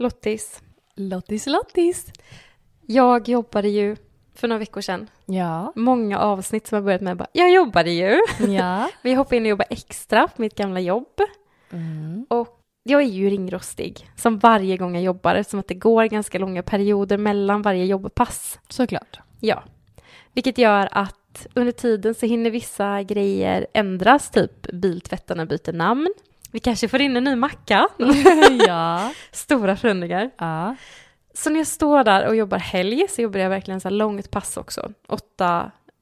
Lottis. Lottis Lottis. Jag jobbade ju för några veckor sedan. Ja. Många avsnitt som har börjat med bara, jag jobbade ju. Ja. Vi hoppade in och jobbade extra på mitt gamla jobb. Mm. Och jag är ju ringrostig, som varje gång jag jobbar, eftersom att det går ganska långa perioder mellan varje jobbpass. Såklart. Ja. Vilket gör att under tiden så hinner vissa grejer ändras, typ biltvättarna byter namn. Vi kanske får in en ny macka. ja. Stora förändringar. Ja. Så när jag står där och jobbar helg så jobbar jag verkligen så här långt pass också.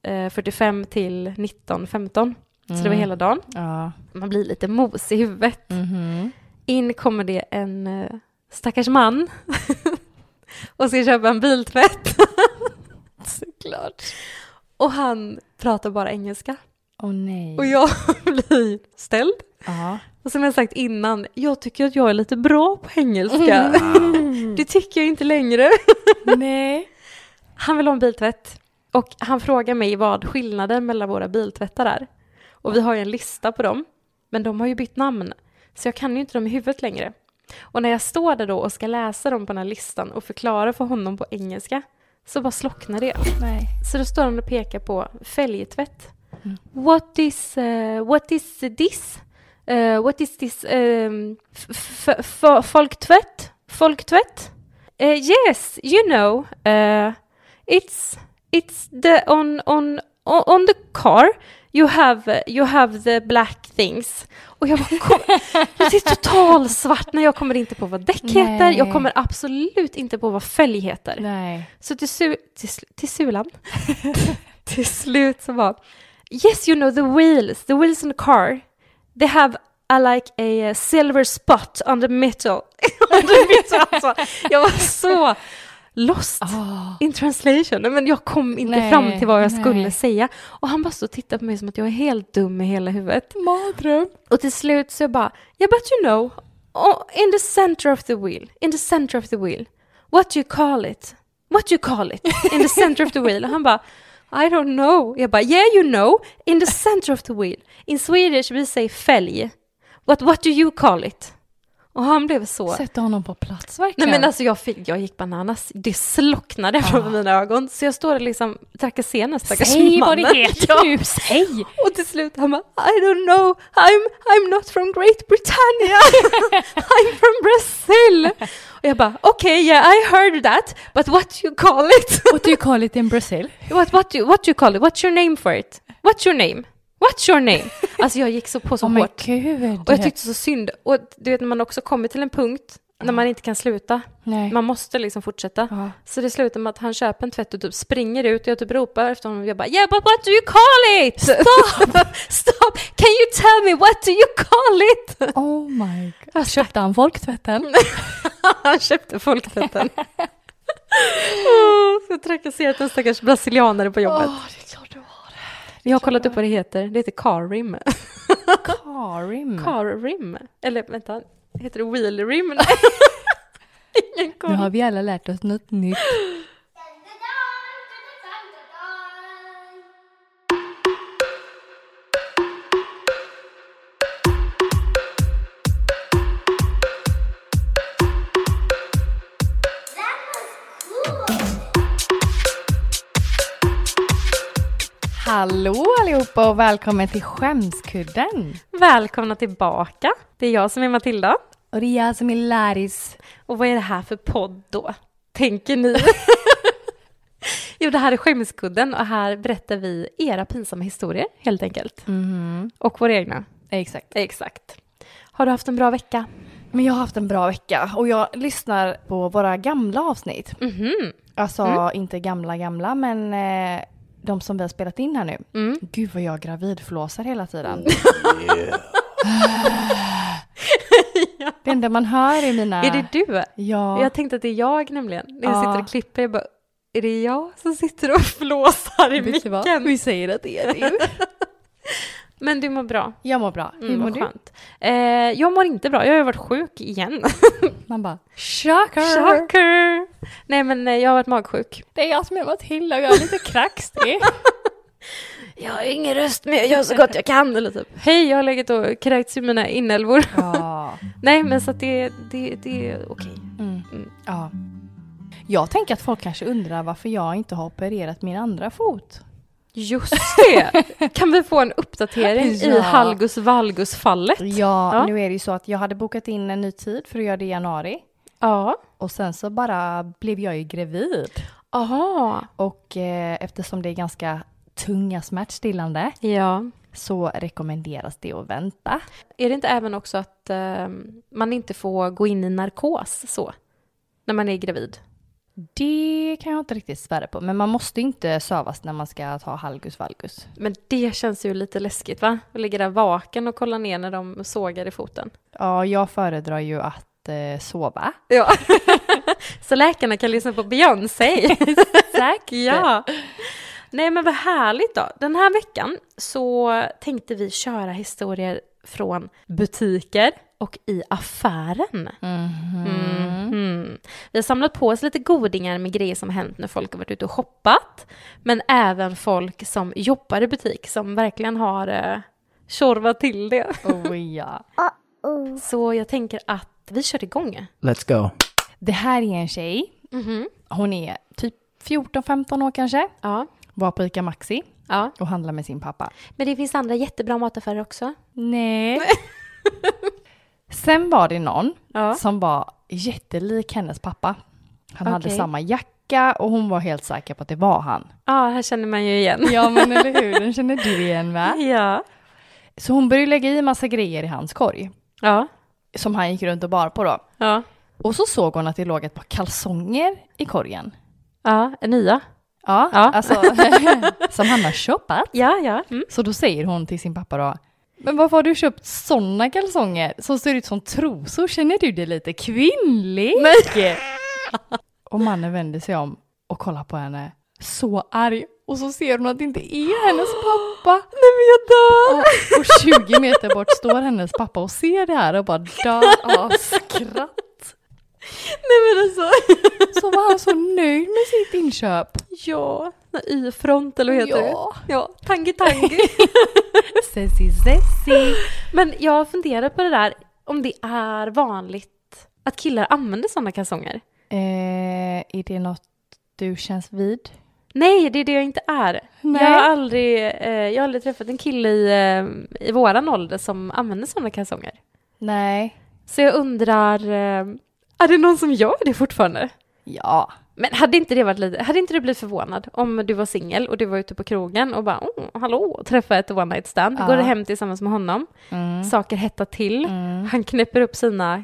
8.45 till 19.15. Så det var Mm. hela dagen. Ja. Man blir lite mos i huvudet. Mhm. In kommer det en uh, stackars man och ska köpa en biltvätt. Såklart. Och han pratar bara engelska. Åh nej. Och jag blir ställd. Ja. Och som jag sagt innan, jag tycker att jag är lite bra på engelska. Det tycker jag inte längre. nej. Han vill ha en biltvätt. Och han frågar mig vad skillnaden mellan våra biltvättar är. Och vi har ju en lista på dem. Men de har ju bytt namn. Så jag kan ju inte dem i huvudet längre. Och när jag står där då och ska läsa dem på den här listan och förklara för honom på engelska så bara slocknar det. Nej. Så då står han och pekar på fälgtvätt. Mm. What is, uh, what is this? Uh, what is this? Um, folktvätt? Folktvätt? Uh, yes, you know. Uh, it's it's the on on on on the car. You have you have the black things. Och jag bara, kom, det är total svart när jag kommer inte på vad däck heter. Nej. Jag kommer absolut inte på vad fälg heter. Nej. Så till, su- till, till sulan, till slut så var Yes, you know the wheels, the wheels in the car, they have a, like a silver spot on the middle. on the middle alltså. Jag var så lost Oh. in translation. Men jag kom inte Nej, fram till vad jag nej. skulle säga. Och han bara och tittade på mig som att jag är helt dum i hela huvudet. Mardröm. Och till slut så jag bara, yeah but you know, oh, in the center of the wheel, in the center of the wheel, what do you call it? What do you call it? In the center of the wheel. Och han bara, I don't know. Jag bara, yeah you know, in the center of the wheel. In Swedish we say fälg. What, what do you call it? Och han blev så... Sätta honom på plats Nej verkligen. men alltså jag, fick, jag gick bananas. Det slocknade från mina ögon. Så jag står och liksom trakasserar den stackars Säg vad det mannen. heter nu, säg! Och till slut han bara, I don't know, I'm, I'm not from Great Britannia, I'm from Brazil. Och jag bara, okay, yeah, I heard that, but what do you call it? What do you call it in Brazil? what, what, do, what do you call it? What's your name for it? What's your name? What's your name? Alltså jag gick så på så men hårt. Och jag tyckte så synd. Och du vet när man också kommer till en punkt när man inte kan sluta. Nej. Man måste liksom fortsätta. Ja. Så det slutar med att han köper en tvätt och typ springer ut och jag typ ropar efter honom och jag bara Yeah but what do you call it? Stop! Stop! Can you tell me what do you call it? Oh my god. Köpte han folktvätten? han köpte folktvätten. oh, så jag trakasserat en stackars brasilianare på jobbet. det är klart det var Jag har kollat upp vad det heter. Det heter car rim. Karim. Car rim. Eller vänta, heter det wheel rim? Ingen Nu koll. har vi alla lärt oss något nytt. Hallå allihopa och välkommen till Skämskudden. Välkomna tillbaka. Det är jag som är Matilda. Och det är jag som är Laris. Och vad är det här för podd då? Tänker ni? jo, det här är Skämskudden och här berättar vi era pinsamma historier helt enkelt. Mhm, Och våra egna. exakt. Exakt. Har du haft en bra vecka? Men jag har haft en bra vecka och jag lyssnar på våra gamla avsnitt. Mhm. Alltså inte gamla gamla men eh, de som vi har spelat in här nu. Mm. Gud vad jag gravidflåsar hela tiden. Det enda man hör är mina... Är det du? Ja. Jag tänkte att det är jag nämligen. När jag Ja. sitter och klipper, jag bara, är det jag som sitter och flåsar i micken? Vi säger att det är du. Men du mår bra. Jag mår bra. Hur Mm, mår du? skönt. Eh, jag mår inte bra, jag har ju varit sjuk igen. Man bara shocker! Shocker! Nej men eh, jag har varit magsjuk. Det är jag som är Matilda och jag är lite kraxig. Jag har ingen röst men jag gör så gott jag kan. Eller typ, hej jag har legat och kräkts i mina inälvor. ja. Nej men så att det, det, det är okej. Mm. Ja. Jag tänker att folk kanske undrar varför jag inte har opererat min andra fot. Just det! Kan vi få en uppdatering i Ja. Halgus Valgus-fallet? Ja, Ja. nu är det ju så att jag hade bokat in en ny tid för att göra det i januari. Ja. Och sen så bara blev jag ju gravid. Aha. Och eh, eftersom det är ganska tunga smärtstillande Ja. så rekommenderas det att vänta. Är det inte även också att eh, man inte får gå in i narkos så? När man är gravid? Det kan jag inte riktigt svära på, men man måste inte sövas när man ska ta halgus valgus. Men det känns ju lite läskigt va? Att ligga där vaken och kolla ner när de sågar i foten. Ja, jag föredrar ju att eh, sova. Ja. så läkarna kan lyssna på Beyoncé. Exakt. ja. Nej men vad härligt då. Den här veckan så tänkte vi köra historier från butiker och i affären. Mhm. Vi har samlat på oss lite godingar med grejer som hänt när folk har varit ute och shoppat. Men även folk som jobbar i butik som verkligen har eh, tjorvat till det. Oh ja. Så jag tänker att vi kör igång. Let's go. Det här är en tjej. Mhm. Hon är typ 14-15 år kanske. Ja. Var på ICA Maxi ja. och handlar med sin pappa. Men det finns andra jättebra mataffärer också. Nej. Sen var det någon Ja. som var jättelik hennes pappa. Han hade Okej. samma jacka och hon var helt säker på att det var han. Ja, här känner man ju igen. Ja men eller hur, den känner du igen va? Ja. Så hon började lägga i massa grejer i hans korg. Ja. Som han gick runt och bar på då. Ja. Och så såg hon att det låg ett par kalsonger i korgen. Ja, nya. Ja, Ja. alltså som han har shoppat. Ja, ja. Mm. Så då säger hon till sin pappa då. Men varför har du köpt sådana kalsonger som ser ut som trosor? Känner du dig lite kvinnlig? och mannen vänder sig om och kollar på henne. Så arg. Och så ser hon att det inte är hennes pappa. Nej men jag dör! Och, och 20 meter bort står hennes pappa och ser det här och bara dör av skratt. Nej men alltså. Så var han så nöjd med sitt inköp. Ja, Y-front eller vad heter Ja. det? Ja, tangi tangi. Sessi sessi. men jag funderar på det där om det är vanligt att killar använder sådana kalsonger. Eh, är det något du känns vid? Nej, det är det jag inte är. Nej. Jag har aldrig, eh, jag har aldrig träffat en kille i, eh, i våran ålder som använder sådana kalsonger. Nej. Så jag undrar, eh, är det någon som gör det fortfarande? Ja. Men hade inte det varit lite, hade inte du blivit förvånad om du var singel och du var ute på krogen och bara, oh, hallå, träffa ett one night stand, Ja. går hem tillsammans med honom, Mm. saker hettar till, Mm. han knäpper upp sina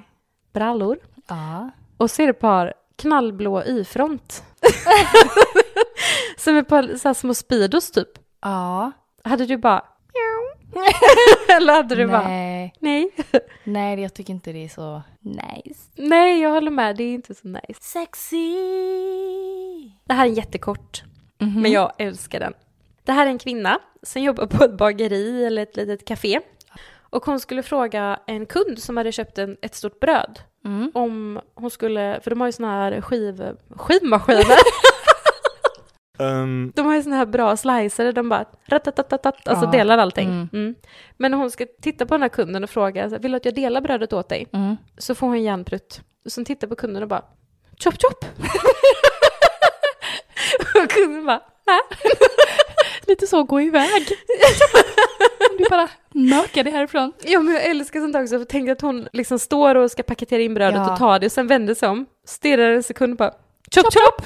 brallor Ja. och ser ett par knallblå Y-front. Som ett par så små Speedos typ. Ja. Hade du bara, eller hade du bara, Nej. nej. Nej, jag tycker inte det är så nice. Nej, jag håller med, det är inte så nice. Sexy. Det här är jättekort. Mhm. Men jag älskar den. Det här är en kvinna som jobbar på ett bageri eller ett litet café. Och hon skulle fråga en kund som hade köpt en, ett stort bröd Mm. om hon skulle, för de har ju såna här skiv, skivmaskiner. Um, de har ju såna här bra slicer, de bara ratatatatat, alltså Ja. delar allting. Mm. Mm. Men när hon ska titta på den här kunden och fråga, så vill du att jag delar brödet åt dig? Mm. Så får hon en järnprutt. Och sen tittar på kunden och bara, chop chop! och kunden bara, nej. Lite så, gå iväg. du bara mökar det härifrån. Ja men jag älskar sånt också, för tänk att hon liksom står och ska paketera in brödet Ja. och ta det och sen vänder sig om, stirrar en sekund och bara chop chop!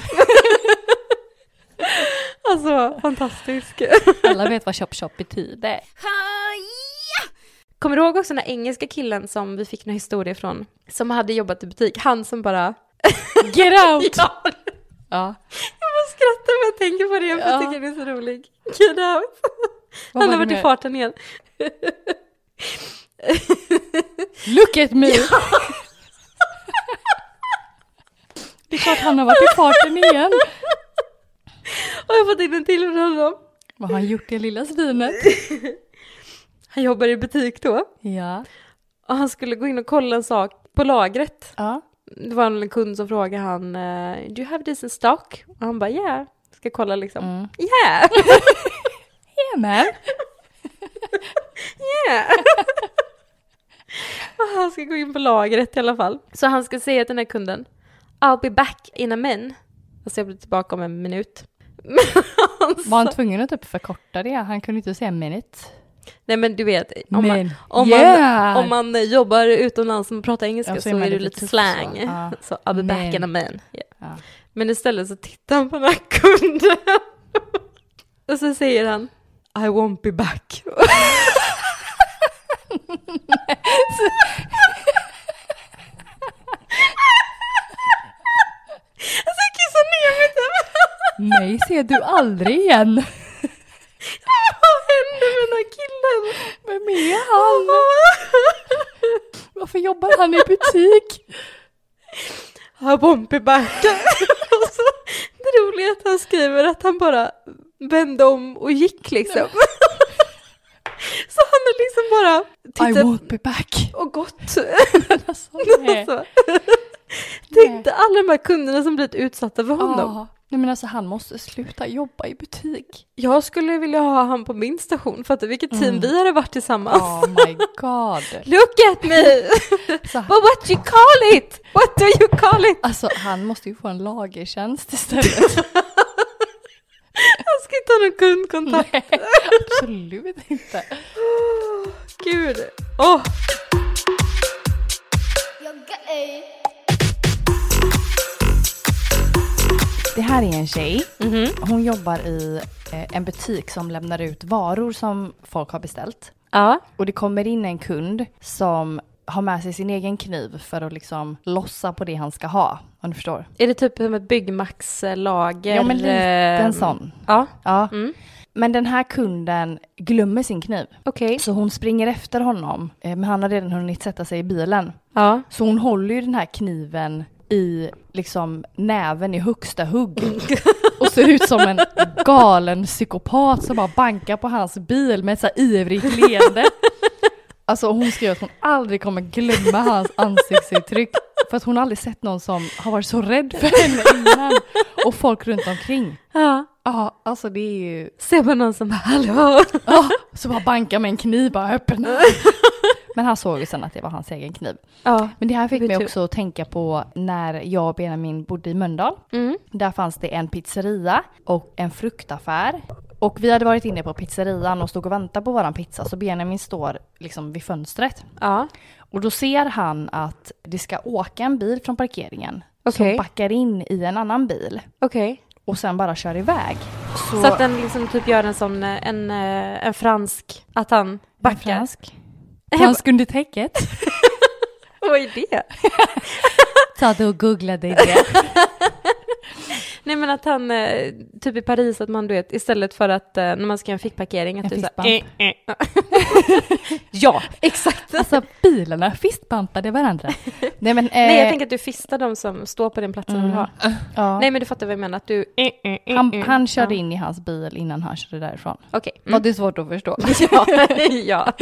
alltså fantastisk. Alla vet vad chop chop betyder. Kommer du ihåg också den här engelska killen som vi fick en historia från, som hade jobbat i butik, han som bara Get out! Ja, Ja. jag bara skrattar när jag tänker på det, för jag Ja. tycker den är så rolig. Get out! Vad Han har det varit i farten igen. Look at me! det är klart han har varit i farten igen. Och jag har fått in en till från honom. Vad har han gjort det lilla svinet? Han jobbar i butik då. Ja. Och han skulle gå in och kolla en sak på lagret. Ja. Det var en kund som frågade han, eh, do you have this in stock? Och han bara, yeah. Ska kolla liksom. Mm. Yeah! Jajamän. yeah! Och han ska gå in på lagret i alla fall. Så han ska säga till den här kunden, I'll be back in a min. Alltså jag blir tillbaka om en minut. Var han tvungen att typ förkorta det? Han kunde inte säga minute. Nej men du vet, om man, om yeah! man, om man jobbar utomlands och pratar engelska Ja, så, är man är det lite slang. så. Ja. Så I'll be back Men. in a min. Yeah. Ja. Men istället så tittar han på den här kunden och så säger han I won't be back. Alltså jag kissar ner mig typ. Mig ser du aldrig igen. Vad hände med den här killen? Vem är han? Varför jobbar han i butik? I won't be back. Och så, det roliga är att han skriver att han bara vände om och gick liksom. Så han har liksom bara I tittat won't be back. och gått. Alltså, nej. Så. Tänkte alla de här kunderna som blivit utsatta för honom. Ja. Nej men alltså han måste sluta jobba i butik. Jag skulle vilja ha han på min station, fattar vilket team Mm. vi hade varit tillsammans. Oh my god. Look at me! But what you call it? What do you call it? alltså han måste ju få en lagertjänst istället. Jag ska inte ha någon kundkontakt. Nej, absolut inte. Gud. Åh, Det här är en tjej. Mhm. Hon jobbar i eh, en butik som lämnar ut varor som folk har beställt. Ja. Och det kommer in en kund som har med sig sin egen kniv för att liksom lossa på det han ska ha. Om du förstår. Är det typ som ett Byggmax-lager? Ja men lite eh, en sån. Ja. Ja. Mm. Men den här kunden glömmer sin kniv. Okej. Så hon springer efter honom. eh, Men han har redan hunnit sätta sig i bilen. Ja. Så hon håller ju den här kniven i liksom näven i högsta hugg. Och ser ut som en galen psykopat som bara bankar på hans bil med ett så här ivrigt leende. Alltså hon skriver att hon aldrig kommer glömma hans ansiktsuttryck. För att hon aldrig sett någon som har varit så rädd för henne innan. Och folk runt omkring. ja. Ja, alltså det är ju... Ser man någon som bara hallå? Ja, så bara bankar med en kniv, bara öppna. Men han såg ju sen att det var hans egen kniv. Ja. Men det här fick Det mig också att tänka på när jag och Benjamin bodde i Mölndal. Mm. Där fanns det en pizzeria och en fruktaffär. Och vi hade varit inne på pizzerian och stod och väntade på våran pizza så Benjamin står liksom vid fönstret. Ja. Och då ser han att det ska åka en bil från parkeringen Okej. som backar in i en annan bil Okej. och sen bara kör iväg. Så att den liksom typ gör en sån, eh, en, eh, en fransk, att han backar. Fransk. Fransk under täcket. Vad är det? Ta du och googlade det. Nej men att han, eh, typ i Paris, att man du vet, istället för att eh, när man ska göra en fickparkering, att En du så här, fistbump. eh, eh. Ja, exakt. Alltså bilarna fistbumpade varandra. Nej men... Nej jag eh, tänker att du fistar de som står på den platsen du vill ha. ja. Nej men du fattar vad jag menar, att du... eh, eh, eh, han, eh. han körde in i hans bil innan han körde därifrån. Okej. Var Mm. det svårt att förstå? Ja. ja.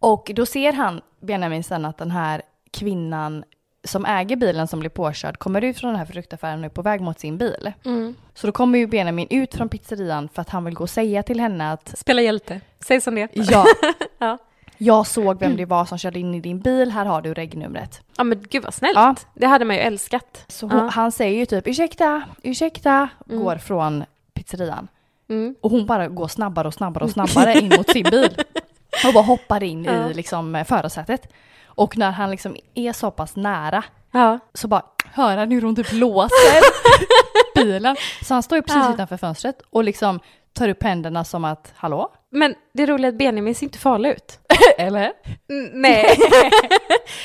Och då ser han, Benjamin sen, att den här kvinnan som äger bilen som blir påkörd kommer ut från den här fruktaffären och är på väg mot sin bil. Mm. Så då kommer ju Benjamin ut från pizzerian för att han vill gå och säga till henne att Spela hjälte. Säg som det är. ja, Ja. jag såg vem det var som körde in i din bil, här har du regnumret. Ja men gud vad snällt. Ja. Det hade man ju älskat. Så hon, Ja. han säger ju typ ursäkta, ursäkta, Mm. går från pizzerian. Mm. Och hon bara går snabbare och snabbare och snabbare in mot sin bil. Och bara hoppar in Ja. i liksom eh, förarsätet. Och när han liksom är så pass nära Ja. så bara hör han hur hon typ låser bilen. Så han står ju precis Ja. utanför fönstret och liksom tar upp händerna som att hallå? Men det roliga är att Benjamin ser inte farlig ut. Eller? Mm, nej.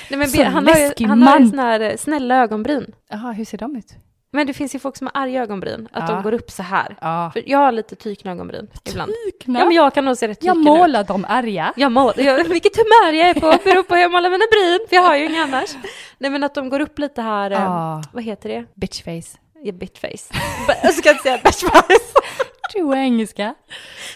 nej men ben, han, har ju, han har ju såna här eh, snälla ögonbryn. Jaha, hur ser de ut? Men det finns ju folk som har arga ögonbryn, att Ja. de går upp så här. Ja. För jag har lite tykna ögonbryn ibland. Tykna? Ja men jag kan nog se rätt jag tyken ut. målar dem arga. Jag målar, jag, vilket humör jag är på beror på hur jag målar mina bryn, för jag har ju inga annars. Nej men att de går upp lite här, eh, Ja. vad heter det? Bitchface. Ja, bitface. B- Jag ska inte säga bitchface. Du är engelska.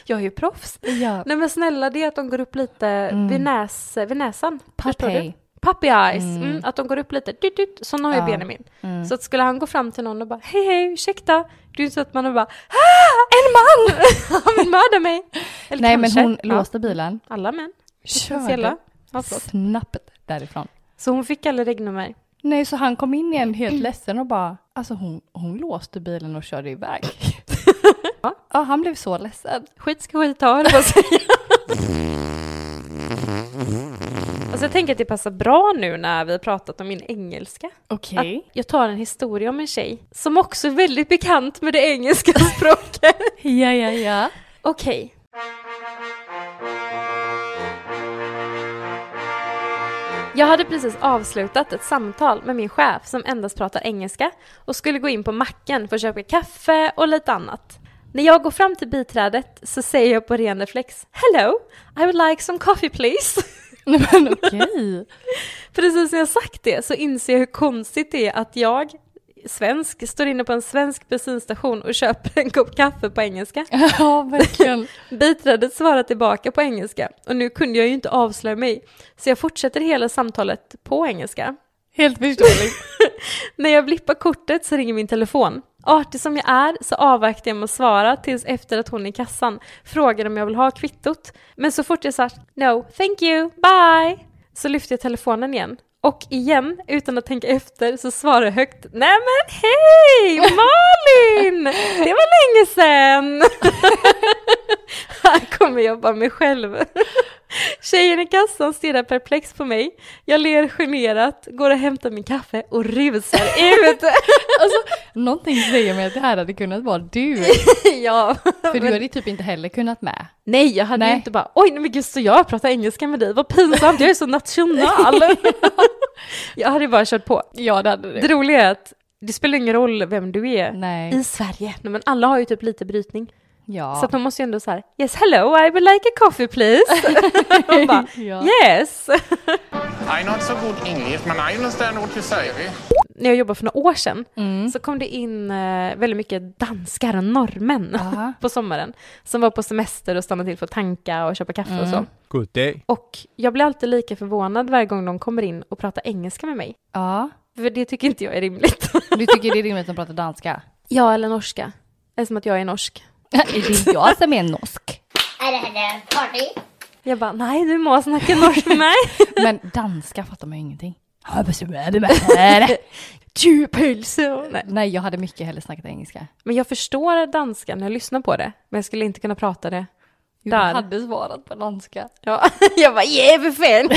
Jag är ju proffs. Ja. Nej men snälla det är att de går upp lite Mm. vid, näs, vid näsan. Pappy. Puppy eyes, Mm. mm. att de går upp lite, dyt, dyt, sån har ju Ja. Benjamin. Mm. Så att skulle han gå fram till någon och bara hej hej ursäkta, det är ju så att man bara ah, en man! Han vill mörda mig! Eller Nej men kanske. hon Ja. låste bilen, Alla män, körde. Ja, snabbt därifrån. Så hon fick aldrig regnummer. Nej, så han kom in igen helt ledsen och bara, alltså hon, hon låste bilen och körde iväg. Ja. ja, han blev så ledsen. Skit ska skit ha, eller vad säger jag? Alltså jag tänker att det passar bra nu när vi har pratat om min engelska. Okej. Att jag tar en historia om en tjej som också är väldigt bekant med det engelska språket. Ja, ja, ja. Okej. Jag hade precis avslutat ett samtal med min chef som endast pratar engelska och skulle gå in på macken för att köpa kaffe och lite annat. När jag går fram till biträdet så säger jag på ren reflex Hello, I would like some coffee please. Nej, Men okej. Precis när jag sagt det så inser jag hur konstigt det är att jag, svensk, står inne på en svensk bensinstation och köper en kopp kaffe på engelska. Ja, verkligen. Biträdet svarar tillbaka på engelska och nu kunde jag ju inte avslöja mig så jag fortsätter hela samtalet på engelska. Helt förståeligt. När jag blippar kortet så ringer min telefon. Artig som jag är så avvaktar jag med att svara tills efter att hon i kassan frågade om jag vill ha kvittot. Men så fort jag sa no, thank you, bye, så lyfte jag telefonen igen. Och igen, utan att tänka efter, så svarade jag högt Nej men hej Malin! Det var länge sedan! Här kommer jag bara mig själv. Tjejen i kassan stirrar perplex på mig. Jag ler generat, går och hämtar min kaffe och rusar ut. Alltså, någonting säger mig att det här hade kunnat vara du. ja, För du hade typ inte heller kunnat med. Nej, jag hade Nej. inte bara oj, men gud, så jag pratar engelska med dig, vad pinsamt, jag är så national. jag hade bara kört på. Ja, det hade Det roliga är att det spelar ingen roll vem du är Nej. i Sverige, Nej, men alla har ju typ lite brytning. Ja. Så att man måste ju ändå så här, yes hello, I would like a coffee please. Och bara, ja. yes. I'm not so good English, but I understand what you say. När jag jobbade för några år sedan Mm. så kom det in eh, väldigt mycket danskar och norrmän Aha. på sommaren som var på semester och stannade till för att tanka och köpa kaffe och så. Mm. God dag. Och jag blir alltid lika förvånad varje gång de kommer in och pratar engelska med mig. Ja. För det tycker inte jag är rimligt. Du tycker det är rimligt att prata danska? ja, eller norska. Det är som att jag är norsk. är det jag som är norsk? Är det här party? Jag bara, nej du må snacka norsk med mig. Men danska fattar man ju ingenting. Vad pölse. Nej. Jag hade mycket hellre snackat engelska. Men jag förstår danska när jag lyssnar på det. Men jag skulle inte kunna prata det. Du Där. hade svarat på danska. Ja, jag bara, yeah för fan.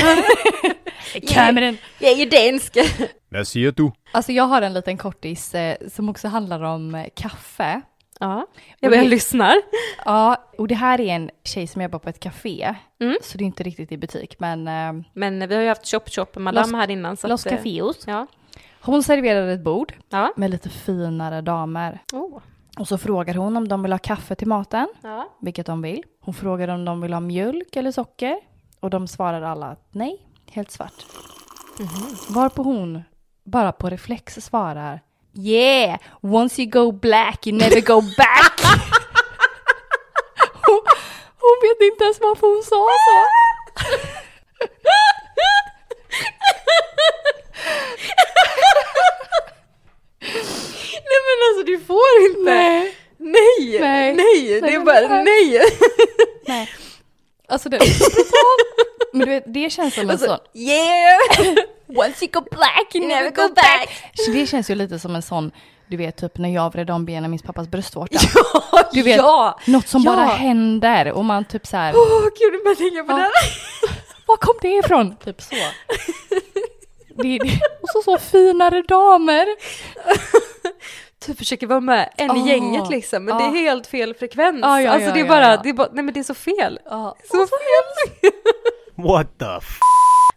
Cameron. Jag är ju dansk. Hvad siger du? Alltså jag har en liten kortis eh, som också handlar om eh, kaffe. Ja, jag jag lyssnar. Ja, och det här är en tjej som jobbar på ett café. Mm. Så det är inte riktigt i butik, men eh, Men vi har ju haft Chop Chop Madame här innan. Så Los att, eh, Cafeos. Ja. Hon serverade ett bord Ja. med lite finare damer. Oh. Och så frågar hon om de vill ha kaffe till maten, Ja. vilket de vill. Hon frågar om de vill ha mjölk eller socker. Och de svarar alla att nej, helt svart. Varpå hon bara på reflex svarar Yeah, once you go black you never go back. hon, hon vet inte ens varför hon sa så. Nej men alltså du får inte. Nej. Nej, Nej. nej, det är bara nej. Nej. Alltså det är så brutalt. Men du vet, det känns som en sån... Yeah! Once you go black you Never go back. Så det känns ju lite som en sån, du vet typ när jag vred om benen minns pappas bröstvårta. Du vet, ja! Något som Ja. bara händer och man typ så här, Åh gud, du bara tänka på Ja. det här. var kom det ifrån? Typ så. Det, det, och så så finare damer. Du försöker vara med en i Ah. gänget liksom, men det Ah. är helt fel frekvens. Ja, ja, alltså ja, det är ja, bara, ja. det är bara, nej men det är så fel. Ja. Så fel! What the f...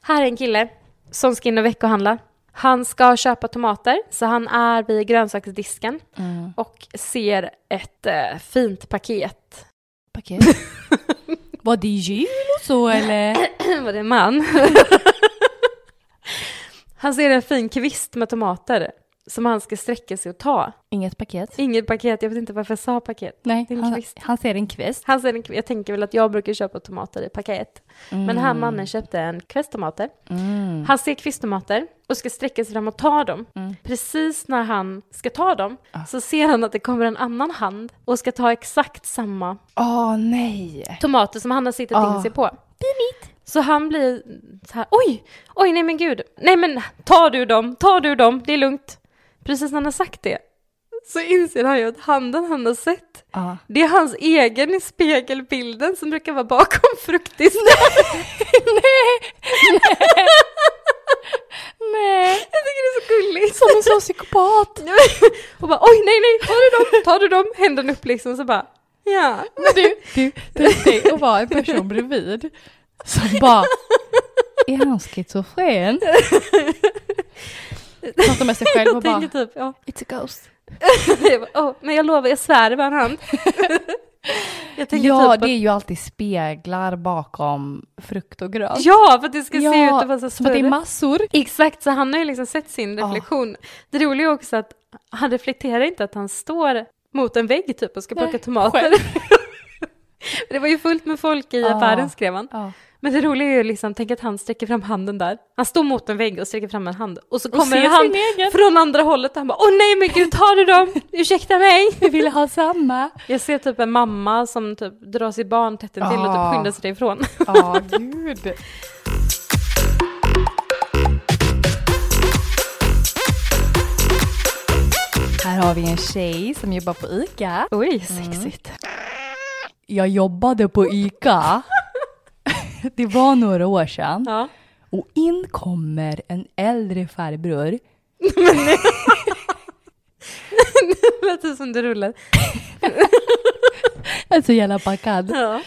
Här är en kille som ska in och veckohandla. Han ska köpa tomater, så han är vid grönsaksdisken Mm. och ser ett eh, fint paket. Paket. Var det jul och så eller? Var det en man? han ser en fin kvist med tomater som han ska sträcka sig och ta. Inget paket? Inget paket, jag vet inte varför jag sa paket. Nej, han, kvist. han ser en kvist. Han ser en, kv- jag tänker väl att jag brukar köpa tomater i paket. Men den här mannen köpte en kvist tomater. Mm. Han ser kvisttomater och ska sträcka sig fram och ta dem. Mm. Precis när han ska ta dem Ah. så ser han att det kommer en annan hand och ska ta exakt samma Åh nej. tomater som han har sittat Ah. in sig på. Så han blir så här, oj, oj, nej men gud, nej men ta du dem, ta du dem, det är lugnt. Precis när han har sagt det så inser han ju att handen han har sett, Ja. det är hans egen i spegelbilden som brukar vara bakom fruktis. Nej, Jag tycker det är så gulligt. som en sån psykopat. Och bara oj nej nej, tar du dem, tar du dem, händerna upp liksom så bara ja. Men du, du, tänk dig att vara en person bredvid som bara, är han schizofren? Pratar med sig själv och bara, typ, ja. it's a ghost. Jag bara, "Åh, men jag lovar, jag svär var en hand. Ja, typ det är ju alltid speglar bakom frukt och grönt. ja, för att det ska se ut att vara så som att det är större. massor. Exakt, så han har ju liksom sett sin Ja. reflektion. Det roliga är också att han reflekterar inte att han står mot en vägg typ och ska Nej, plocka tomater. det var ju fullt med folk i Ja. affären skrev han. Men det roliga är ju liksom, tänk att han sträcker fram handen där. Han står mot en vägg och sträcker fram en hand. Och så kommer sin egen. från andra hållet och han bara åh nej men gud tar du dem? Ursäkta mig. Vi ville ha samma. Jag ser typ en mamma som typ drar sitt barn tätt intill och typ skyndar sig ifrån. Ja, gud. Här har vi en tjej som jobbar på ICA. Oj, sexigt. Jag jobbade på ICA. Det var några år sedan. Ja. Och in kommer en äldre farbror. Det låter som det rullar. Alltså jävla packad. Ja.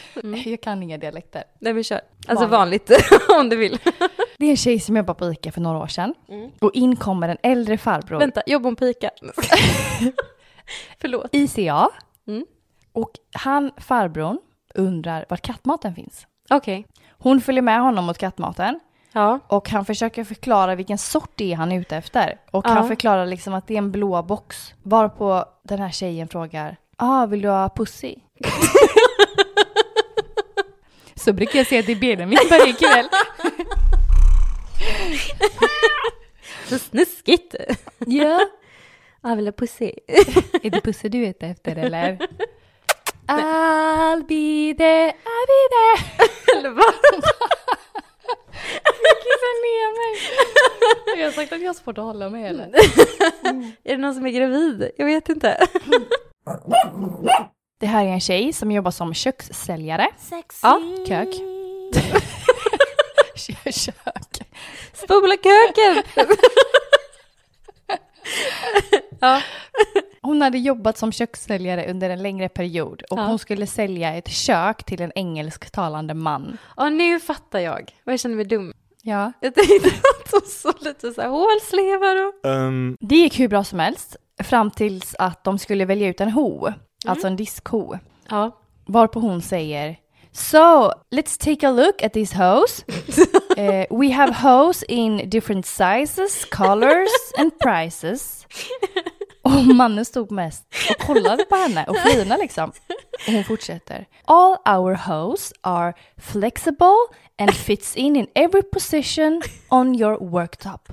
Jag kan inga dialekter. Nej men kör. Alltså Vanligt. om du vill. Det är en tjej som jobbar på ICA för några år sedan. Och in kommer en äldre farbror. Vänta, jobbar hon på Ica? Förlåt. ICA. Mm. Och han, farbrorn, undrar var kattmaten finns. Okej. Hon följer med honom mot kattmaten Ja. och han försöker förklara vilken sort det är han är ute efter. Och Ja. han förklarar liksom att det är en blå box. Varpå den här tjejen frågar, ah, vill du ha pussy? Så brukar jag säga till Benjamin varje kväll. Så snuskigt. Ja. Jag vill ha pussy. Är det pussy du är ute efter eller? I'll be there, I'll be there. Eller vad? Kissa ner mig. Jag har sagt att jag har svårt att hålla mig eller? Är det någon som är gravid? Jag vet inte. Det här är en tjej som jobbar som kökssäljare. Ja. Kök. Kök. Spola köken! ja. Hon hade jobbat som kökssäljare under en längre period och Ja. hon skulle sälja ett kök till en engelsktalande man. ja, nu fattar jag. Och jag känner mig dum. Ja. Jag tänkte att hon såg lite så här hålslevar och... Um, Det gick hur bra som helst fram tills att de skulle välja ut en ho, alltså en diskho. Ja. Varpå hon säger So, let's take a look at these hose. Eh, we have hose in different sizes, colors and prices. Och mannen stod mest och kollade på henne och flinade liksom. Och hon fortsätter. All our hose are flexible and fits in in every position on your worktop.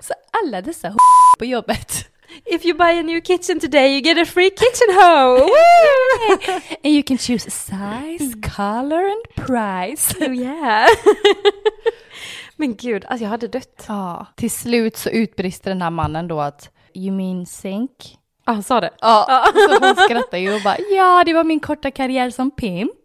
Så alla dessa h- på jobbet. If you buy a new kitchen today you get a free kitchen hoe! And you can choose size, color and price. oh yeah! Men gud, alltså jag hade dött. Ja. Till slut så utbrister den här mannen då att You mean sink? Ja, han sa det. Ja, så hon skrattar ju och bara ja, det var min korta karriär som pimp.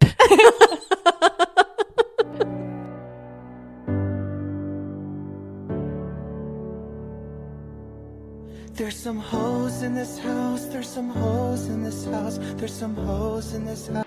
There's some hoes in this house, there's some hoes in this house, there's some hoes in this house.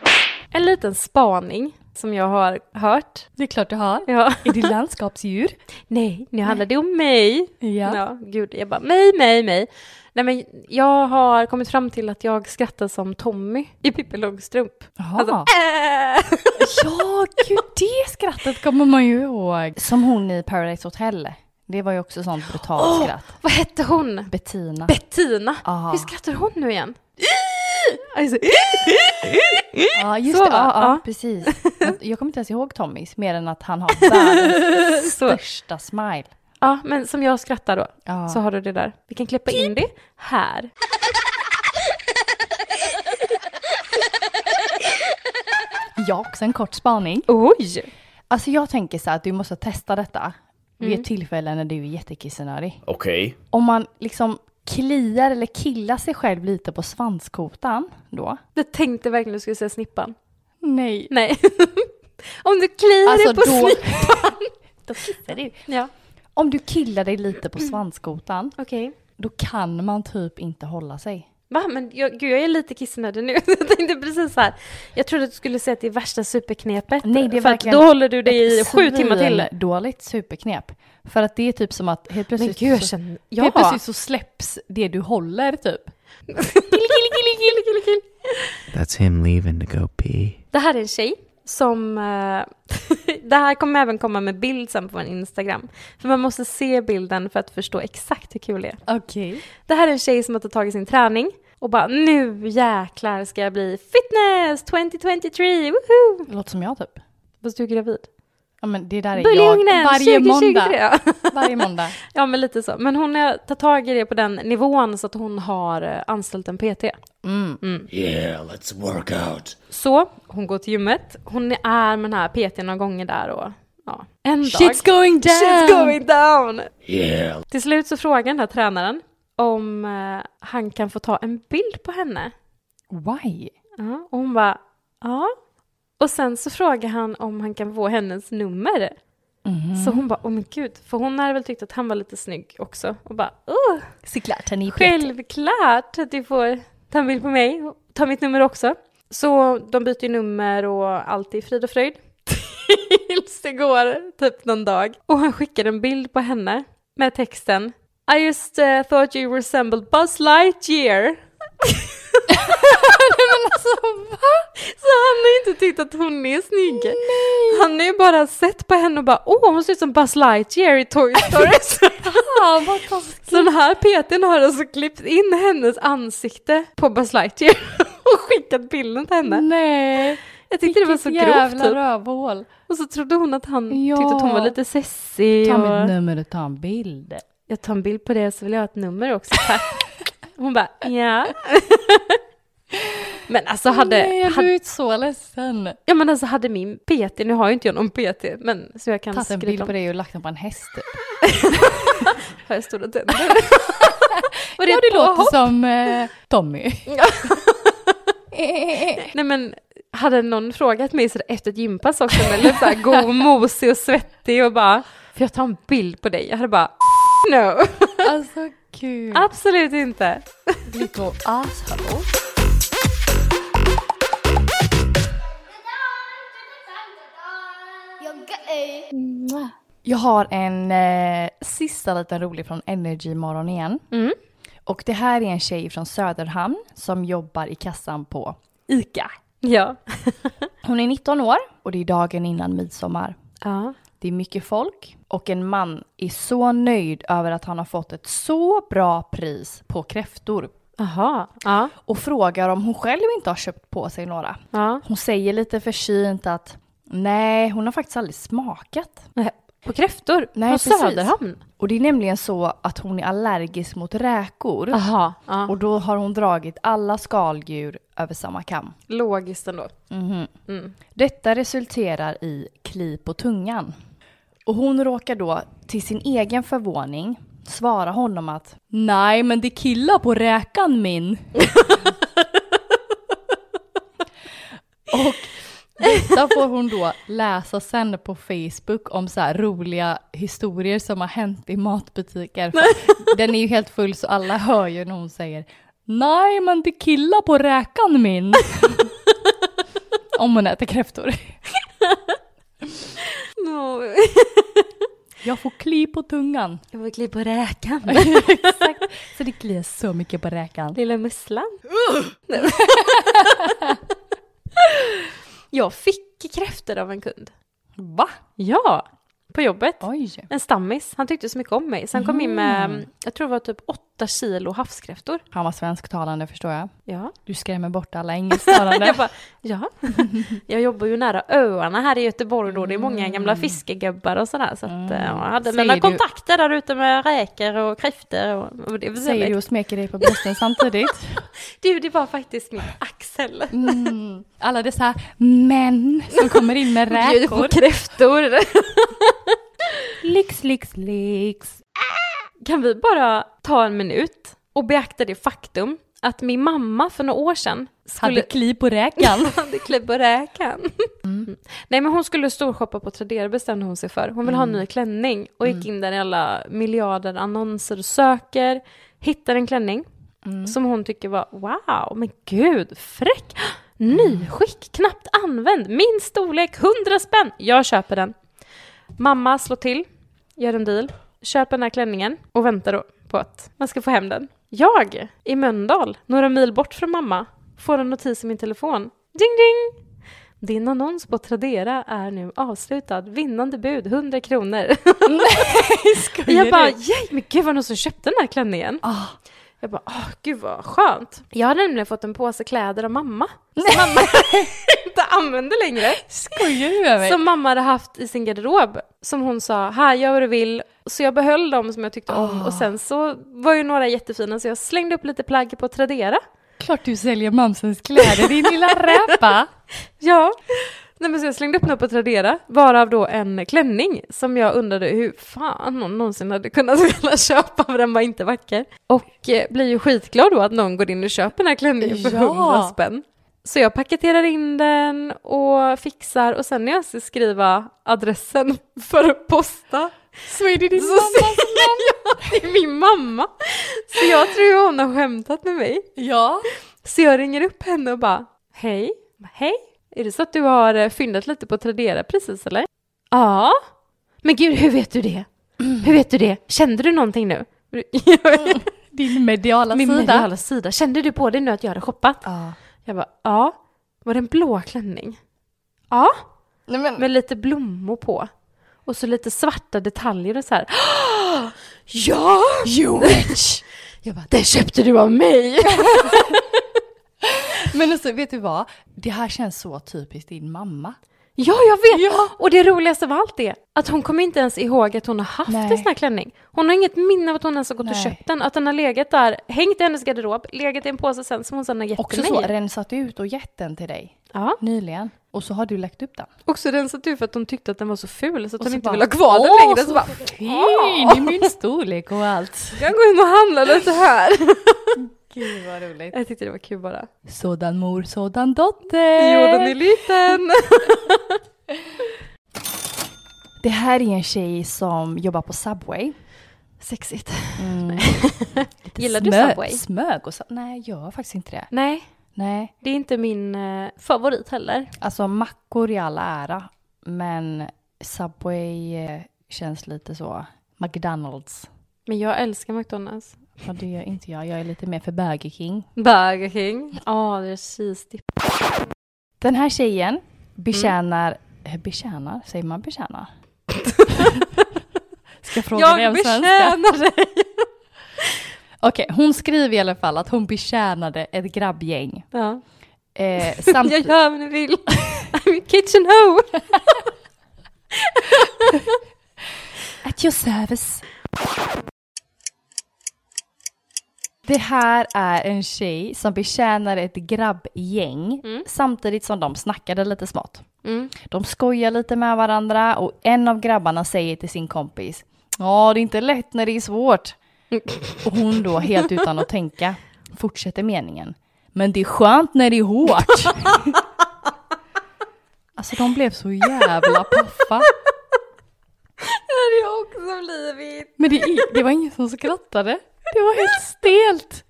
En liten spaning som jag har hört. Det är klart du har. Ja. Är det landskapsdjur? Nej, nu handlar det om mig. Ja. Ja, gud, jag bara mig, mig, mig. Nej men jag har kommit fram till att jag skrattar som Tommy i Pippi Långstrump. Jaha. Alltså, äh! Ja, gud det skrattet kommer man ju ihåg. Som hon i Paradise Hotel. Det var ju också sånt brutalt Åh! skratt. Vad hette hon? Bettina. Bettina. Ja. Hur skrattar hon nu igen? Alltså, Ja, just Så det. Ja, ja, Ja. precis. Jag kommer inte ens ihåg Tommys, mer än att han har världens Så. största smile. ja, men som jag skrattar då, Ja. så har du det där. Vi kan klippa in det här. Jag också en kort spaning. Oj! Alltså jag tänker så här att du måste testa detta vid ett tillfälle när du är jättekissnödig. Okej. Om man liksom kliar eller killar sig själv lite på svanskotan då. Jag tänkte verkligen du skulle säga snippan. Nej. Nej. Om du kliar Alltså dig på då, snippan. då kissar du. Ja, Om du killar dig lite på svanskotan, okej. då kan man typ inte hålla sig. Va? Men jag, gud, jag är lite kissnödig nu. Jag tänkte precis så här. Jag trodde att du skulle säga att det är värsta superknepet. Nej, det är för då håller du dig i sju timmar till. dåligt superknep. För att det är typ som att helt plötsligt, gud, så, känner... Ja. helt plötsligt så släpps det du håller typ. That's him leaving to go pee. Det här är en tjej som... eh, det här kommer även komma med bild sen på en Instagram. För man måste se bilden för att förstå exakt hur kul det är. Okej. Det här är en tjej som har tagit tag i sin träning och bara nu jäklar ska jag bli fitness 2023, woho! Låter som jag typ. Fast du är gravid. Ja men det där är Buljugnen jag varje 2023! måndag. Varje måndag. Ja men lite så. Men hon har tagit tag i det på den nivån så att hon har eh, anställt en PT. Mm. Yeah, let's work out. Så hon går till gymmet. Hon är med den här PT några gånger där och ja, en dag. Shit's going down! Shit's going down! Yeah. Till slut så frågar den här tränaren om eh, han kan få ta en bild på henne. Why? Ja, och hon bara, ja. Och sen så frågar han om han kan få hennes nummer. Så hon bara, åh men gud, för hon hade väl tyckt att han var lite snygg också. Och bara, åh, Såklart, han är självklart att du får ta en bild på mig och ta mitt nummer också. Så de byter ju nummer och allt är frid och fröjd. Tills det går typ någon dag. Och han skickar en bild på henne med texten I just uh, thought you resembled Buzz Lightyear. Alltså va? Så han har inte tyckt att hon är snygg. Han har ju bara sett på henne och bara åh hon ser ut som Buzz Lightyear i Toy Story. Fan vad. Så den här PTn har alltså klippt in hennes ansikte på Buzz Lightyear och skickat bilden till henne. Nej. Jag tyckte det var så Vilket grovt jävla typ. rövhål. Och så trodde hon att han Ja. tyckte att hon var lite sessig. Ta och... mitt nummer och ta en bild. Jag tar en bild på det så vill jag ha ett nummer också tack. Hon bara ja. Men alltså hade, Nej, hade, du är så ledsen. ja, men alltså hade min PT, nu har ju inte jag någon PT, men så jag kan Tagit en bild om. på dig och lagt den på en häst typ. Har jag stora tänder? Ja, det påhopp? låter som eh, Tommy. Nej men hade någon frågat mig så där efter ett gympass också lite såhär god, mosig och svettig och bara Får jag ta en bild på dig? Jag hade bara No, Alltså gud. absolut inte. Little asshole. Jag har en eh, sista liten rolig från Energy morgon igen. Mm. Och det här är en tjej från Söderhamn som jobbar i kassan på ICA. Ja. Hon är 19 år och det är dagen innan midsommar. Ja. Det är mycket folk och en man är så nöjd över att han har fått ett så bra pris på kräftor Jaha. Ja. och frågar om hon själv inte har köpt på sig några. Ja. Hon säger lite försynt att nej, hon har faktiskt aldrig smakat. Nej, På kräftor? Nej, på precis. Söderhamn? Och det är nämligen så att hon är allergisk mot räkor. Jaha. Ja. Och då har hon dragit alla skaldjur över samma kam. Logiskt ändå. Mhm. Mm. Detta resulterar i kli på tungan. Och hon råkar då till sin egen förvåning svara honom att Nej, men det killar på räkan min. och detta får hon då läsa sen på Facebook om så här roliga historier som har hänt i matbutiker. Den är ju helt full så alla hör ju när hon säger Nej, men det killar på räkan min. om hon äter kräftor. No. Jag får kli på tungan. Jag får klippa på räkan. Exakt. Så det kliar så mycket på räkan. Lilla musslan. Jag fick kräftor av en kund. Va? Ja, på jobbet. Oj. En stammis. Han tyckte så mycket om mig. Så han kom in med, jag tror det var typ åtta kilo havskräftor. Han var svensktalande förstår jag. Ja. Du skrämmer bort alla engelsktalande. Jag bara, ja. Jag jobbar ju nära öarna här i Göteborg då. Det är många gamla fiskegubbar och sådär. Så att eh, jag hade Säger mina du- kontakter där ute med räkor och kräftor. Och, och det Säger du och smeker dig på brösten samtidigt? Du, det var faktiskt mitt ax Axel. Mm. Alla dessa män som kommer in med Bjuder på räkor. kräftor. Lyx, lyx, lyx. Kan vi bara ta en minut och beakta det faktum att min mamma för några år sedan skulle... Hade kliv på räkan. hade klipp på räkan. Mm. Nej men hon skulle storshoppa på Tradera bestämde hon sig för. Hon vill ha en ny klänning och gick in där i alla miljarder annonser och söker. Hittar en klänning som hon tycker var wow, men gud, fräck. Nyskick, knappt använd, min storlek, 100 spänn. Jag köper den. Mamma slår till, gör en deal, köper den här klänningen och väntar då på att man ska få hem den. Jag, i Mölndal, några mil bort från mamma, får en notis i min telefon. Ding ding! Din annons på Tradera är nu avslutad. Vinnande bud 100 kronor. Skojar jag bara, yay, men gud vad någon som köpte den här klänningen. Ah. Jag bara, åh gud vad skönt. Jag hade nämligen fått en påse kläder av mamma. Mamma inte använde längre. Skojar du med mig? Som mamma hade haft i sin garderob. Som hon sa, här gör vad du vill. Så jag behöll dem som jag tyckte om. Och sen så var ju några jättefina så jag slängde upp lite plagg på Tradera. Klart du säljer mamsens kläder, din lilla räpa. Ja. Nej, men så jag slängde upp något på Tradera, varav då en klänning som jag undrade hur fan någon någonsin hade kunnat vilja köpa för den var inte vacker. Och eh, blir ju skitglad då att någon går in och köper den här klänningen för Ja. 100 spänn. Så jag paketerar in den och fixar och sen när jag ska skriva adressen för att posta Så är det din så mamma. ser jag att det är min mamma. Så jag tror hon har skämtat med mig. Ja. Så jag ringer upp henne och bara, hej, hej, är det så att du har eh, fyndat lite på Tradera precis eller? Ja. Men gud, hur vet du det? Hur vet du det? Kände du någonting nu? Din mediala Min sida. mediala sida. Kände du på dig nu att jag hade shoppat? Ja. Jag bara, ja. Var det en blå klänning? Ja. Nej, men, Med lite blommor på. Och så lite svarta detaljer och så här. Ja! You witch! Jag bara, det köpte du av mig! men alltså, vet du vad? Det här känns så typiskt din mamma. Ja, jag vet! Och det roligaste av allt är att hon kommer inte ens ihåg att hon har haft Nej. en sån här klänning. Hon har inget minne av att hon ens har gått och Nej. köpt den. Att den har legat där, hängt i hennes garderob, legat i en påse sen som hon sen har gett Också till så, mig. rensat ut och gett den till dig Ja, nyligen. Och så har du lagt upp den. också rensat ut för att hon tyckte att den var så ful så att Och hon så inte bara, ville ha kvar den "Åh, längre. Så så bara, Fin i min storlek och allt. jag går in och handlar lite här. Gud vad roligt. Jag tyckte det var kul bara. Sådan mor, sådan dotter. Jorden är liten. Det här är en tjej som jobbar på Subway. Sexigt. Mm. Gillar du Subway? Smög och så. Nej, jag gör faktiskt inte det. Nej, Nej, det är inte min eh, favorit heller. alltså mackor i all ära. Men Subway eh, känns lite så. McDonalds. Men jag älskar McDonalds. Ja, det gör inte jag. Jag är lite mer för Burger King. Burger King. Ja, det är cheese dip. Den här tjejen betjänar... eh, Betjänar? Säger man betjänar? Ska jag fråga dig Jag om svenska? betjänar dig. Okej, hon skriver i alla fall att hon betjänade ett grabbgäng. Ja. Eh, samt... Jag gör vad ni vill. I'm a kitchen hoe. At your service. Det här är en tjej som betjänar ett grabbgäng samtidigt som de snackade lite smått. Mm. De skojar lite med varandra och en av grabbarna säger till sin kompis Ja, det är inte lätt när det är svårt. Och hon då helt utan att tänka fortsätter meningen. Men det är skönt när det är hårt. Alltså de blev så jävla paffa. Det hade jag också blivit. Men det, det var ingen som skrattade. Det var helt stelt.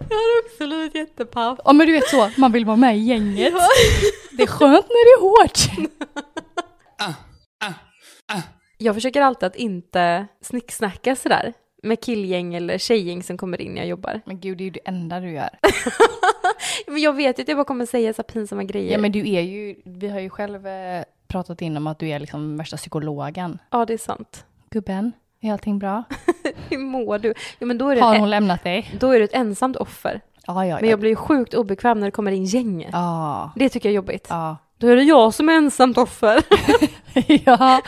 Jag hade också blivit jättepaff. Ja men du vet så, man vill vara med i gänget. Det är skönt när det är hårt. Jag försöker alltid att inte snicksnacka sådär med killgäng eller tjejgäng som kommer in när jag jobbar. Men gud, det är ju det enda du gör. Men jag vet ju att jag bara kommer säga så pinsamma grejer. Ja men du är ju, vi har ju själv eh, pratat in om att du är liksom värsta psykologen. Ja, det är sant. Gubben, är allting bra? Hur mår du? Ja, men då är, du Har hon lämnat dig? då är du ett ensamt offer. Ja, ja, Men jag blir ju sjukt obekväm när det kommer in gäng. Ja, Det tycker jag är jobbigt. ja. Då är det jag som är ensamt offer. ja.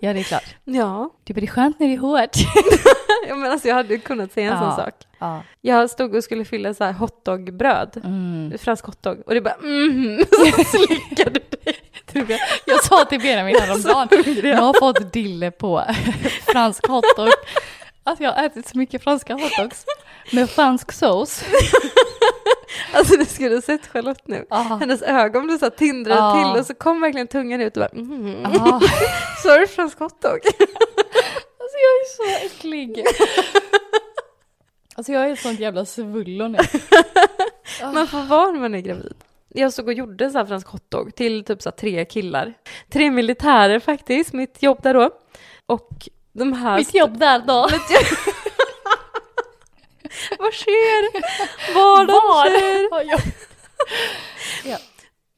ja, det är klart. ja. Det blir skönt när det är hårt. ja, men alltså jag hade kunnat säga en sån sak. ja. Jag stod och skulle fylla så här hotdogbröd, Mm. fransk hotdog, och det bara mm, så slickade dig. Tror jag. Sa till Benjamin häromdagen, jag har fått dille på fransk hotdog. Att jag har ätit så mycket franska hotdogs med fransk sås. Alltså du skulle ha sett Charlotte nu. Ah. Hennes ögon blev så här tindrade Ja. till och så kom verkligen tungan ut och bara mm. Så är det fransk hotdog. Alltså jag är så äcklig. Alltså jag är ett sånt jävla svullo nu. Man får vara när man är gravid. Jag stod och gjorde så här fransk hotdog till typ så tre killar. Tre militärer faktiskt, mitt jobb där då. Och de här... Mitt jobb där då. Vad sker? Var de sker? Var? Ja.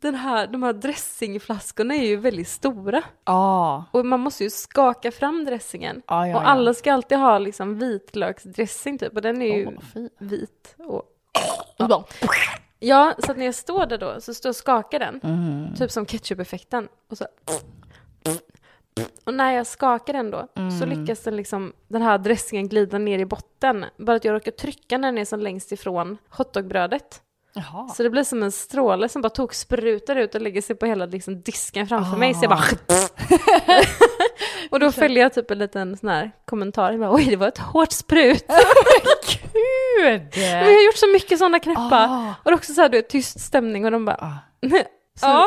Den här, de här dressingflaskorna är ju väldigt stora. Ah. Och man måste ju skaka fram dressingen. Ja, ja, och ja. alla ska alltid ha liksom vitlöksdressing typ. Och den är ju fin. vit. Och... Ja. Ja, så att när jag står där då så står och skakar den. Mm. Typ som ketchup-effekten. Och så... Och när jag skakar den då så Mm. lyckas den liksom, den här dressingen glida ner i botten. Bara att jag råkar trycka när den är som längst ifrån hotdogbrödet. Jaha. Så det blir som en stråle som bara tog sprutar ut och lägger sig på hela liksom, disken framför mig. Så jag bara... och då fäller jag typ en liten sån här kommentar. Jag bara, Oj, det var ett hårt sprut. Gud! Men jag har gjort så mycket sådana knäppa. Ah. Och det är också så här, du vet, tyst stämning och de bara... Ah.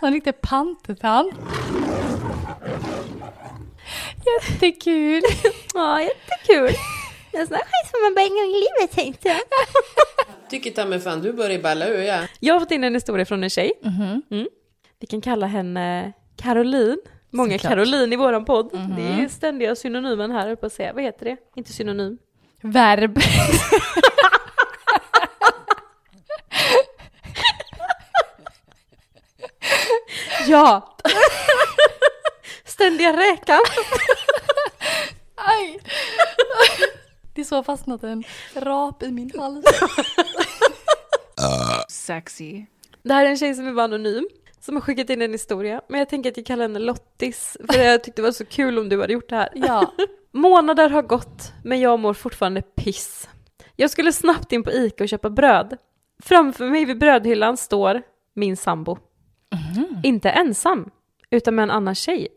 Så en riktig pantertant. Jättekul. ja, jättekul. En sån här skit får man bara en gång i livet tänkte jag. Tycker ta mig fan du börjar balla ur ja. Jag har fått in en historia från en tjej. Mm. Vi kan kalla henne Caroline. Många Såklart. Caroline i våran podd. Det är ständiga synonymen här uppe att säga. Vad heter det? Inte synonym. Verb. Ja! Ständiga räkan. Aj. Det är så fastnat en rap i min hals. Sexy. Det här är en tjej som är bara anonym. Som har skickat in en historia. Men jag tänker att jag kallar henne Lottis. För jag tyckte det var så kul om du hade gjort det här. Ja. Månader har gått, men jag mår fortfarande piss. Jag skulle snabbt in på Ica och köpa bröd. Framför mig vid brödhyllan står min sambo. Inte ensam, utan med en annan tjej.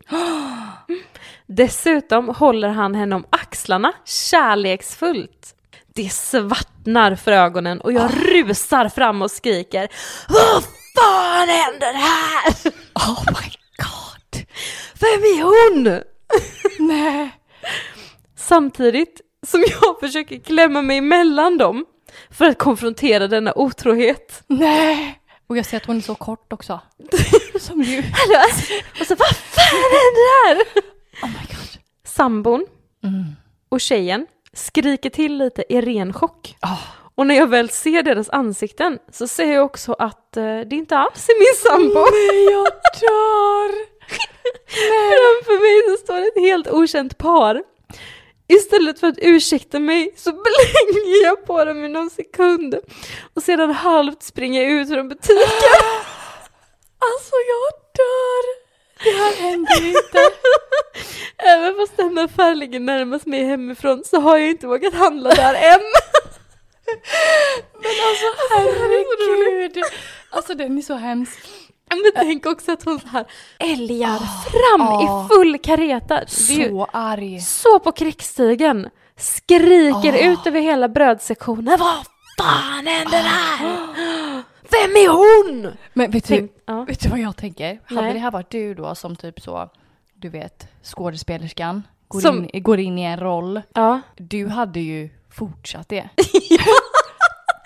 Dessutom håller han henne om axlarna kärleksfullt. Det svartnar för ögonen och jag rusar fram och skriker Vad fan händer här? Oh my god. Vem är hon? Nej. Samtidigt som jag försöker klämma mig emellan dem för att konfrontera denna otrohet. Nej. Och jag ser att hon är så kort också. Som du. Hallå? Och så vad fan händer här? Oh my god. Sambon Mm. och tjejen skriker till lite i ren chock. Ah. Och när jag väl ser deras ansikten så ser jag också att eh, det inte alls är min sambo. Nej, jag dör. Framför mig så står ett helt okänt par. Istället för att ursäkta mig så blänger jag på dem i någon sekund och sedan halvt springer jag ut från butiken. Alltså jag dör. Det här händer inte. Även fast den affär ligger närmast mig hemifrån så har jag inte vågat handla där än. Men alltså herregud. Alltså den är så hemsk. Men tänk också att hon så här älgar fram ah. i full kareta. Så arg. så på krigsstigen. Skriker Ah. ut över hela brödsektionen. Vad fan händer här? Vem är hon? Men vet du, Tänk, ja. vet du vad jag tänker? Hade Nej. det här varit du då som typ så, du vet, skådespelerskan, går, Som- in, går in i en roll. ja. Du hade ju fortsatt det.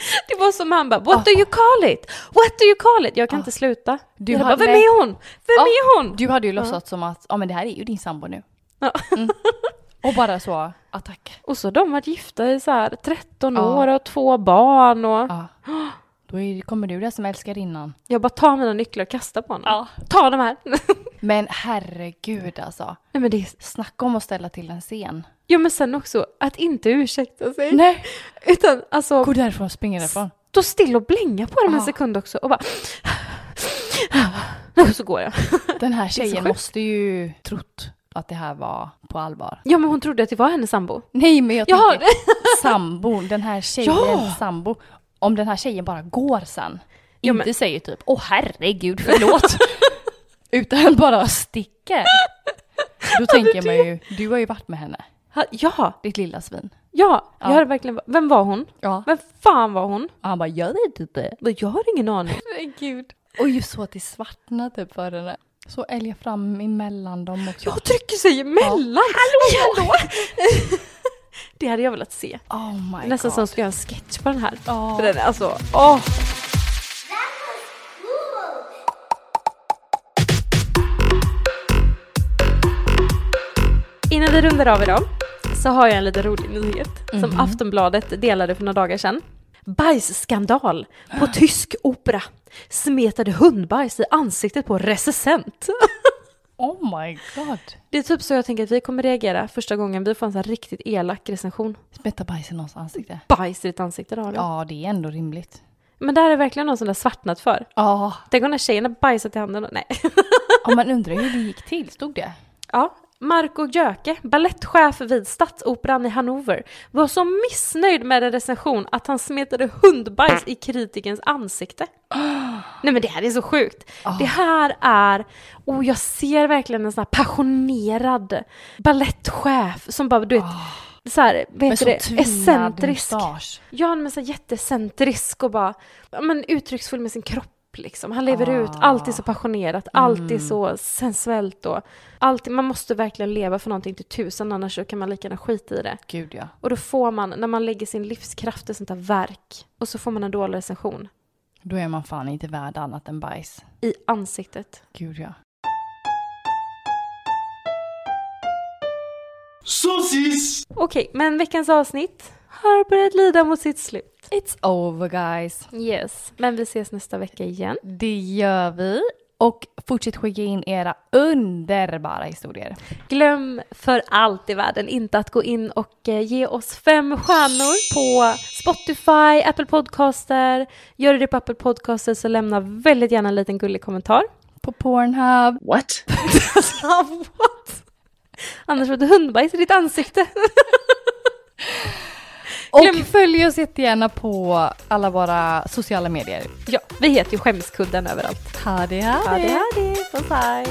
Det var som han bara, what do you call it? What do you call it? Jag kan Ah. inte sluta. Du jag bara, vem är hon? Vem Ja, är hon? Du hade ju låtsats som att, ja men det här är ju din sambo nu. Ja. Mm. Och bara så, attack. Och så de varit gifta i så här 13 Ja. år och två barn och Ja. Då är, kommer du där som älskar innan. jag bara tar mina nycklar och kastar på honom. Ja. Ta de här. Men herregud alltså. Nej men det är, Snacka om att ställa till en scen. Ja men sen också att inte ursäkta sig. Nej. Utan alltså, Gå därifrån, springa därifrån. stå still och blänga på dem en Ja. sekund också och bara Och så går jag. Den här tjejen måste ju trott att det här var på allvar. Ja men hon trodde att det var hennes sambo. Nej men jag Ja, tänker sambon, den här tjejens Ja. sambo. Om den här tjejen bara går sen. Ja, inte men- säger typ åh herregud förlåt. Utan bara sticker. Då tänker man ju, du har ju varit med henne. Ha- ja, Ditt lilla svin. ja, Ja. jag hade verkligen, vem var hon? Ja. Vem fan var hon? Och han bara, jag vet inte. Jag har ingen aning. Herregud. Och just så att det svartnar typ för henne. Så älgar fram emellan dem också. Jag trycker sig emellan! Hallå, hallå! det hade jag velat se. Oh my Nästan god. som ska göra en sketch på den här. Ja. För den är alltså, åh! Innan vi rundar av idag så har jag en lite rolig nyhet som Aftonbladet delade för några dagar sedan. Bajsskandal på tysk opera. Smetade hundbajs i ansiktet på recensent. Oh my god. Det är typ så jag tänker att vi kommer reagera första gången vi får en sån här riktigt elak recension. Spetta bajs i någons ansikte. Bajs i ditt ansikte då. Ja. Det är ändå rimligt. Men där är verkligen någon som har svartnat för. Ja. Tänk om den här tjejen har bajsat i handen. och- Nej. ja, man undrar hur det gick till, stod det? Ja. Marco Jöke, ballettchef vid Stadsoperan i Hannover, var så missnöjd med en recension att han smetade hundbajs i kritikerns ansikte. Nej men det här är så sjukt. Det här är, och jag ser verkligen en sån här passionerad ballettchef som bara, du vet, så här, vad heter så det, excentrisk. mustasch. Ja, men så jättecentrisk och bara men uttrycksfull med sin kropp liksom. Han lever Ah. ut, alltid så passionerat, alltid Mm. så sensuellt och alltid, man måste verkligen leva för någonting till tusen annars så kan man lika gärna skita i det. Gud ja. Och då får man, när man lägger sin livskraft i sånt här verk och så får man en dålig recension Då är man fan inte värd annat än bajs. i ansiktet. Gud ja. Saucisse! Okej, men veckans avsnitt har börjat lida mot sitt slut. It's over guys. Yes, men vi ses nästa vecka igen. Det gör vi. Och fortsätt skicka in era underbara historier. Glöm för allt i världen inte att gå in och eh, ge oss fem stjärnor på Spotify, Apple Podcaster. Gör du det på Apple Podcaster så lämna väldigt gärna en liten gullig kommentar. På Pornhub. What? What? Annars får du hundbajs i ditt ansikte. Och följ oss jättegärna på alla våra sociala medier. Ja, vi heter ju Skämskudden överallt. Ha det, ha det. Ha det, ha det. Bye, bye.